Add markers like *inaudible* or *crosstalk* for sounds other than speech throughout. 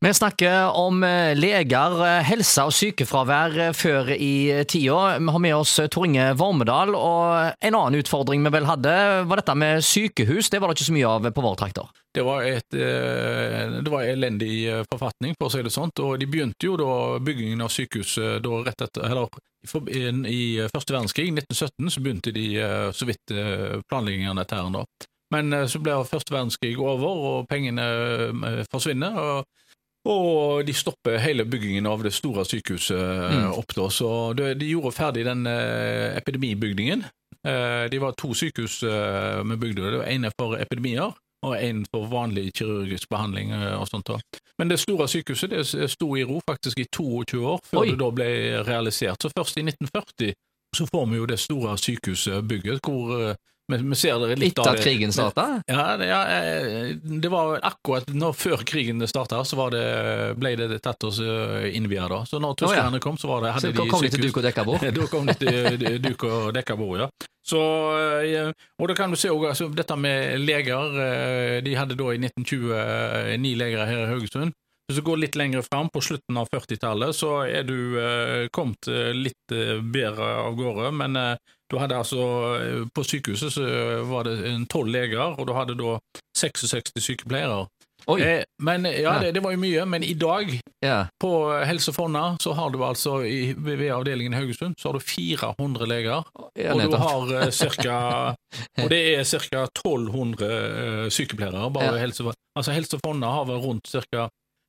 Vi snakker om eh, leger, eh, helse og sykefravær eh, før i tida. Vi har med oss Tor Inge Vormedal, og en annen utfordring vi vel hadde, var dette med sykehus. Det var det ikke så mye av på våre trakter. Det var, et, det var elendig forfatning, for å si det sånn. Og de begynte jo da byggingen av sykehuset da rett etter eller, i første verdenskrig, 1917, så begynte de så vidt planleggingen av dette her. Men så ble første verdenskrig over, og pengene forsvinner. og og de stopper hele byggingen av det store sykehuset mm. opp da. Så de, gjorde ferdig den uh, epidemibygningen. Uh, de var to sykehus vi bygde. Det var ene for epidemier og en for vanlig kirurgisk behandling. og sånt da. Men det store sykehuset det sto i ro faktisk i 22 år før Oi. det da ble realisert. Så først i 1940 så får vi jo det store sykehusbygget hvor vi, ser det litt Etter at krigen starta? Ja, ja, eh, det var akkurat nå før krigen starta, så det, ble det tatt oss eh, innvia. da. Så når tyskerne oh, ja. kom, så var det, hadde så de kom de til duk og dekka bord? *laughs* da kom de til duk og dekka bord, ja. Så, eh, og da kan du se også, altså, dette med leger. De hadde da i 1920 ni leger her i Haugesund. Hvis du går litt lenger fram, på slutten av 40-tallet, så er du eh, kommet litt eh, bedre av gårde. Men eh, du hadde altså På sykehuset så var det tolv leger, og du hadde da 66 sykepleiere. Eh, men ja, det, det, var jo mye. Men i dag, ja. på Helse Fonna, så har du altså i, ved avdelingen i Haugesund så har du 400 leger. Ja, og du har uh, cirka *laughs* Og det er ca. 1200 uh, sykepleiere. bare Helse, altså Helse Fonna har vel rundt ca.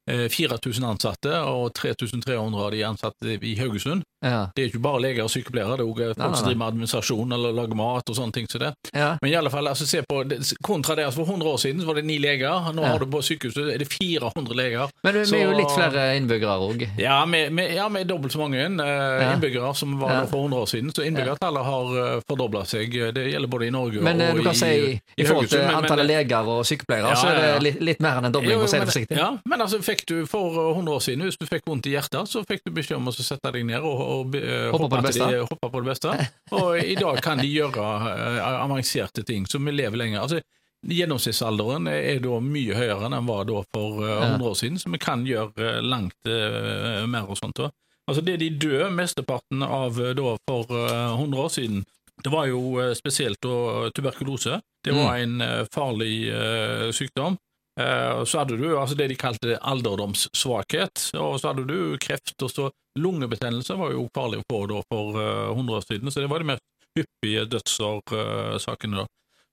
4000 eh, ansatte, og 3300 av de ansatte i Haugesund. Ja. Det er ikke bare leger og sykepleiere, det er også folk som driver med administrasjon eller lager mat og sånne ting som det. Ja. Men i alle fall, altså, se på, kontra det, altså, For 100 år siden var det ni leger, nå ja. har du på sykehuset er det 400 leger. Men vi er jo litt flere innbyggere òg? Ja, vi er dobbelt så mange uh, innbyggere som var for 100 år siden. Så innbyggertallet har eh, fordobla seg. Det gjelder både i Norge men, og du kan i, si, i, i forhold til antallet leger og sykepleiere, så er det litt, litt mer enn en dobling, for å si det forsiktig. Ja, men altså, fikk du for 100 år siden, hvis du fikk vondt i hjertet, så fikk du beskjed om å sette deg ned og, og, og på det beste. De hopper på det beste. Og i dag kan de gjøre avanserte ting, så vi lever lenger. Altså, Gjennomsnittsalderen er da mye høyere enn den var da for uh, eh, 100 år siden, så vi kan gjøre langt mer og sånt. Da. Altså Det de døde mesteparten av da for 100 år siden, det var jo spesielt tuberkulose. Det var mm. en farlig sykdom. Eh, så hadde du altså det de kalte alderdomssvakhet, og så hadde du kreft. og så Lungebetennelse var jo farlig å få da for 100 år siden, så det var de mest hyppige dødsårsakene. da.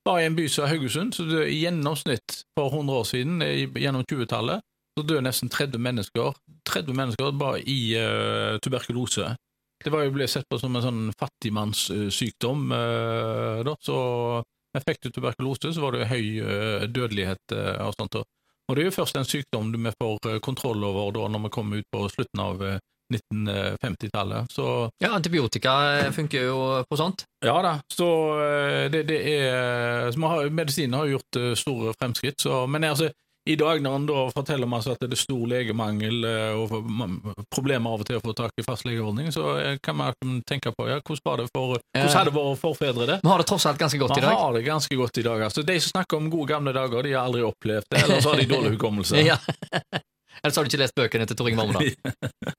Bare i en by som Haugesund, så døde i gjennomsnitt for 100 år siden, gjennom 20-tallet, så døde nesten 30 mennesker 30 mennesker bare i uh, tuberkulose. Det var jo ble sett på som en sånn fattigmannssykdom, uh, da, så men fikk du tuberkulose, så var det høy eh, dødelighet eh, og sånt. Og det er jo først en sykdom vi får eh, kontroll over da når vi kommer ut på slutten av 1950-tallet. Ja, antibiotika funker jo på sånt? Ja da, så det, det er så har, Medisinen har gjort store fremskritt, så, men altså, i dag når han da forteller meg at det er stor legemangel eh, og problemer av og til å få tak i fastlegeordning, så eh, kan man tenke på ja, hvordan, var det for, hvordan hadde våre forfedre det? Vi har det tross alt ganske godt man i dag. Har det ganske godt i dag. altså. De som snakker om gode gamle dager, de har aldri opplevd det, eller så har de dårlig hukommelse. *laughs* ja. Eller så har du ikke lest bøkene til Tor Inge Marmedal. *laughs*